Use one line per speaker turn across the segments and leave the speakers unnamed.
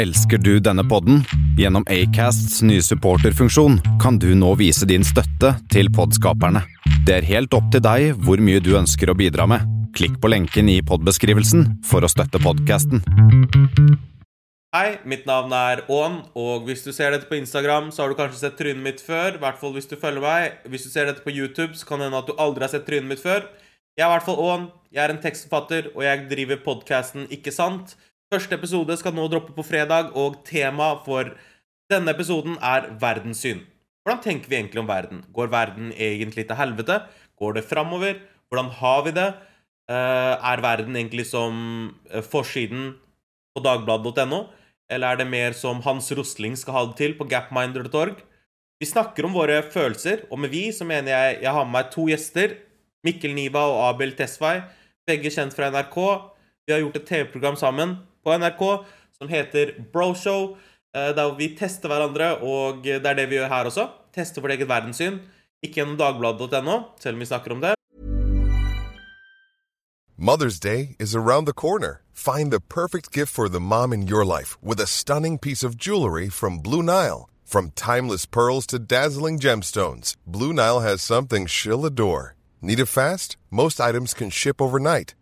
Elsker du denne podden? Gjennom Acasts nye supporterfunksjon kan du nå vise din støtte til podskaperne. Det er helt opp til deg hvor mye du ønsker å bidra med. Klikk på lenken i podbeskrivelsen for å støtte podkasten.
Hei, mitt navn er Aan, og hvis du ser dette på Instagram, så har du kanskje sett trynet mitt før. I hvert fall hvis du følger meg. Hvis du ser dette på YouTube, så kan det hende at du aldri har sett trynet mitt før. Jeg er i hvert fall Aan, jeg er en tekstforfatter, og jeg driver podkasten Ikke sant? Første episode skal nå droppe på fredag, og tema for denne episoden er verdenssyn. Hvordan tenker vi egentlig om verden? Går verden egentlig til helvete? Går det framover? Hvordan har vi det? Eh, er verden egentlig som eh, forsiden på dagbladet.no? Eller er det mer som Hans Rosling skal ha det til på gapminder.org? Vi snakker om våre følelser, og med vi så mener jeg jeg har med meg to gjester. Mikkel Niva og Abel Tesfaye, begge kjent fra NRK. Vi har gjort et TV-program sammen på NRK som heter Broshow. eh, Der vi tester hverandre, og det er det vi gjør her også. Tester vårt eget verdenssyn. Ikke gjennom dagbladet.no, selv om vi snakker om det.
Mother's Day is around the corner. Find the perfect gift for the mom in your life with a stunning piece of jewelry from Blue Nile. From timeless pearls to dazzling gemstones, Blue Nile has something she'll adore. Need it fast? Most items can ship overnight.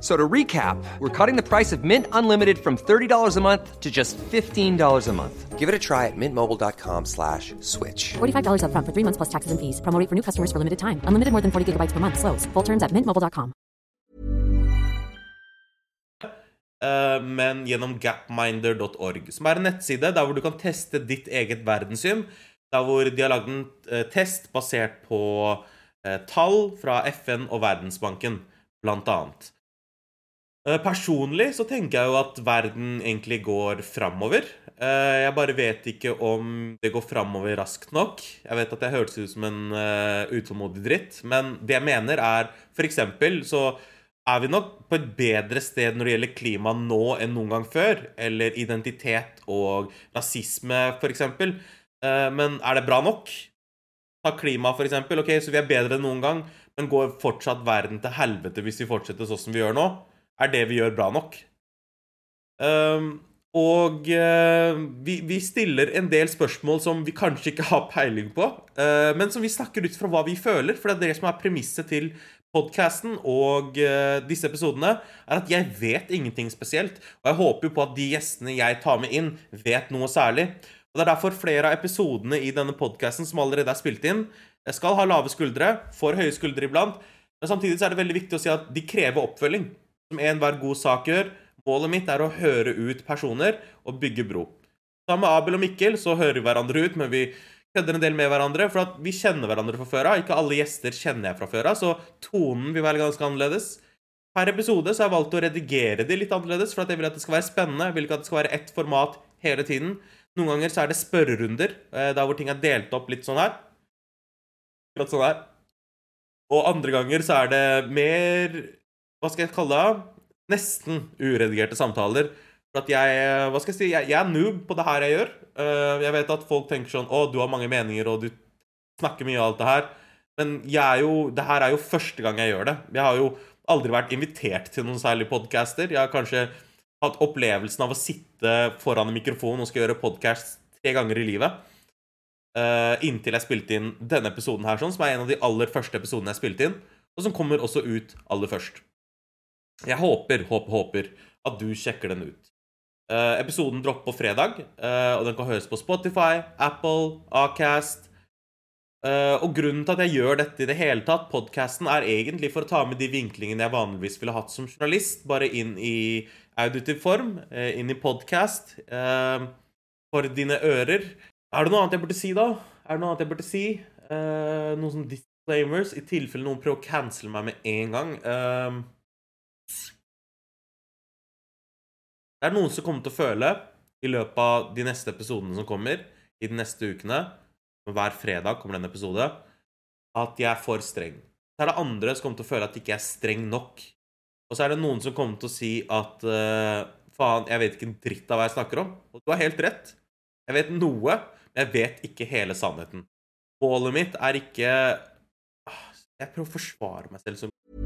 So to recap, we're cutting the price of Mint Unlimited from $30 a month to just $15 a month. Give it a try at mintmobile.com slash switch.
$45 upfront for three months plus taxes and fees. Promo rate for new customers for limited time. Unlimited more than 40 gigabytes per month. Slows. Full terms at mintmobile.com.
Uh, men gjennom gapminder.org, som er en nettside der hvor du kan teste ditt eget verdenssyn. Der hvor de har lagd en uh, test basert på uh, tall fra FN og Verdensbanken, blant annet. Eh, Personlig så tenker jeg jo at verden egentlig går framover. Eh, Jeg bare vet ikke om det går framover raskt nok. Jeg vet at jeg hørtes ut som en eh, utålmodig dritt, men det jeg mener, er f.eks. så er vi nok på et bedre sted når det gjelder klima nå enn noen gang før. Eller identitet og rasisme, f.eks. Men er det bra nok? Ta klima, f.eks. Ok, så vi er bedre enn noen gang, men går fortsatt verden til helvete hvis vi fortsetter sånn som vi gjør nå? Er det vi gjør, bra nok? Um, og uh, vi, vi stiller en del spørsmål som vi kanskje ikke har peiling på, uh, men som vi snakker ut fra hva vi føler, for det er det som er premisset til podcasten og uh, disse episodene, er at jeg vet ingenting spesielt, og jeg håper jo på at de gjestene jeg tar med inn, vet noe særlig. Og Det er derfor flere av episodene i denne podcasten som allerede er spilt inn, skal ha lave skuldre, for høye skuldre iblant, men samtidig så er det veldig viktig å si at de krever oppfølging, som enhver god sak gjør. Målet mitt er å høre ut personer og bygge bro. Sammen med Abel og Mikkel så hører vi hverandre ut, men vi kødder en del med hverandre, for vi kjenner hverandre fra før av. Ikke alle gjester kjenner jeg fra før av, så tonen vil være ganske annerledes. Per episode så har jeg valgt å redigere de litt annerledes, for jeg vil at det skal være spennende. Jeg vil ikke at det skal være ett format hele tiden. Noen ganger så er det spørrerunder, eh, der hvor ting er delt opp litt sånn her. Akkurat sånn her. Og andre ganger så er det mer Hva skal jeg kalle det? Nesten uredigerte samtaler. For at jeg Hva skal jeg si? Jeg, jeg er noob på det her jeg gjør. Eh, Jeg vet at folk tenker sånn Å, du har mange meninger, og du snakker mye av alt det her. Men jeg er jo Det her er jo første gang jeg gjør det. Jeg har jo aldri vært invitert til noen særlige podcaster. Jeg har kanskje hatt opplevelsen av å sitte foran en mikrofon og skal gjøre podcast tre ganger i livet. Uh, inntil jeg spilte inn denne episoden her, sånn, som er en av de aller første episodene jeg spilte inn, og som kommer også ut aller først. Jeg håper, håper, håper at du sjekker den ut. Eh, episoden dropper på fredag, eh, og den kan høres på Spotify, Apple, Acast. Eh, og grunnen til at jeg gjør dette i det hele tatt, podcasten, er egentlig for å ta med de vinklingene jeg vanligvis ville hatt som journalist, bare inn i auditiv form, eh, inn i podcast, eh, for dine ører. Er det noe annet jeg burde si, da? Er det noe annet jeg burde si? Eh, noen som disclaimers, i tilfelle noen prøver å cancele meg med en gang. Det er noen som kommer til å føle i løpet av de neste episodene som kommer, i de neste ukene Hver fredag kommer det episode. At jeg er for streng. Så er det andre som kommer til å føle at jeg ikke er streng nok. Og så er det noen som kommer til å si at uh, faen, jeg vet ikke en dritt av hva jeg snakker om. Og du har helt rett. Jeg vet noe, men jeg vet ikke hele sannheten. Målet mitt er ikke ah, Jeg prøver å forsvare meg selv som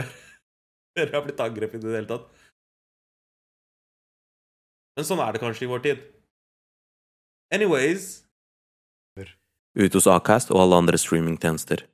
før jeg har blitt angrepet i det hele tatt. Men sånn er det kanskje i vår tid. Anyways
Ute hos Acast og alle andre streamingtjenester.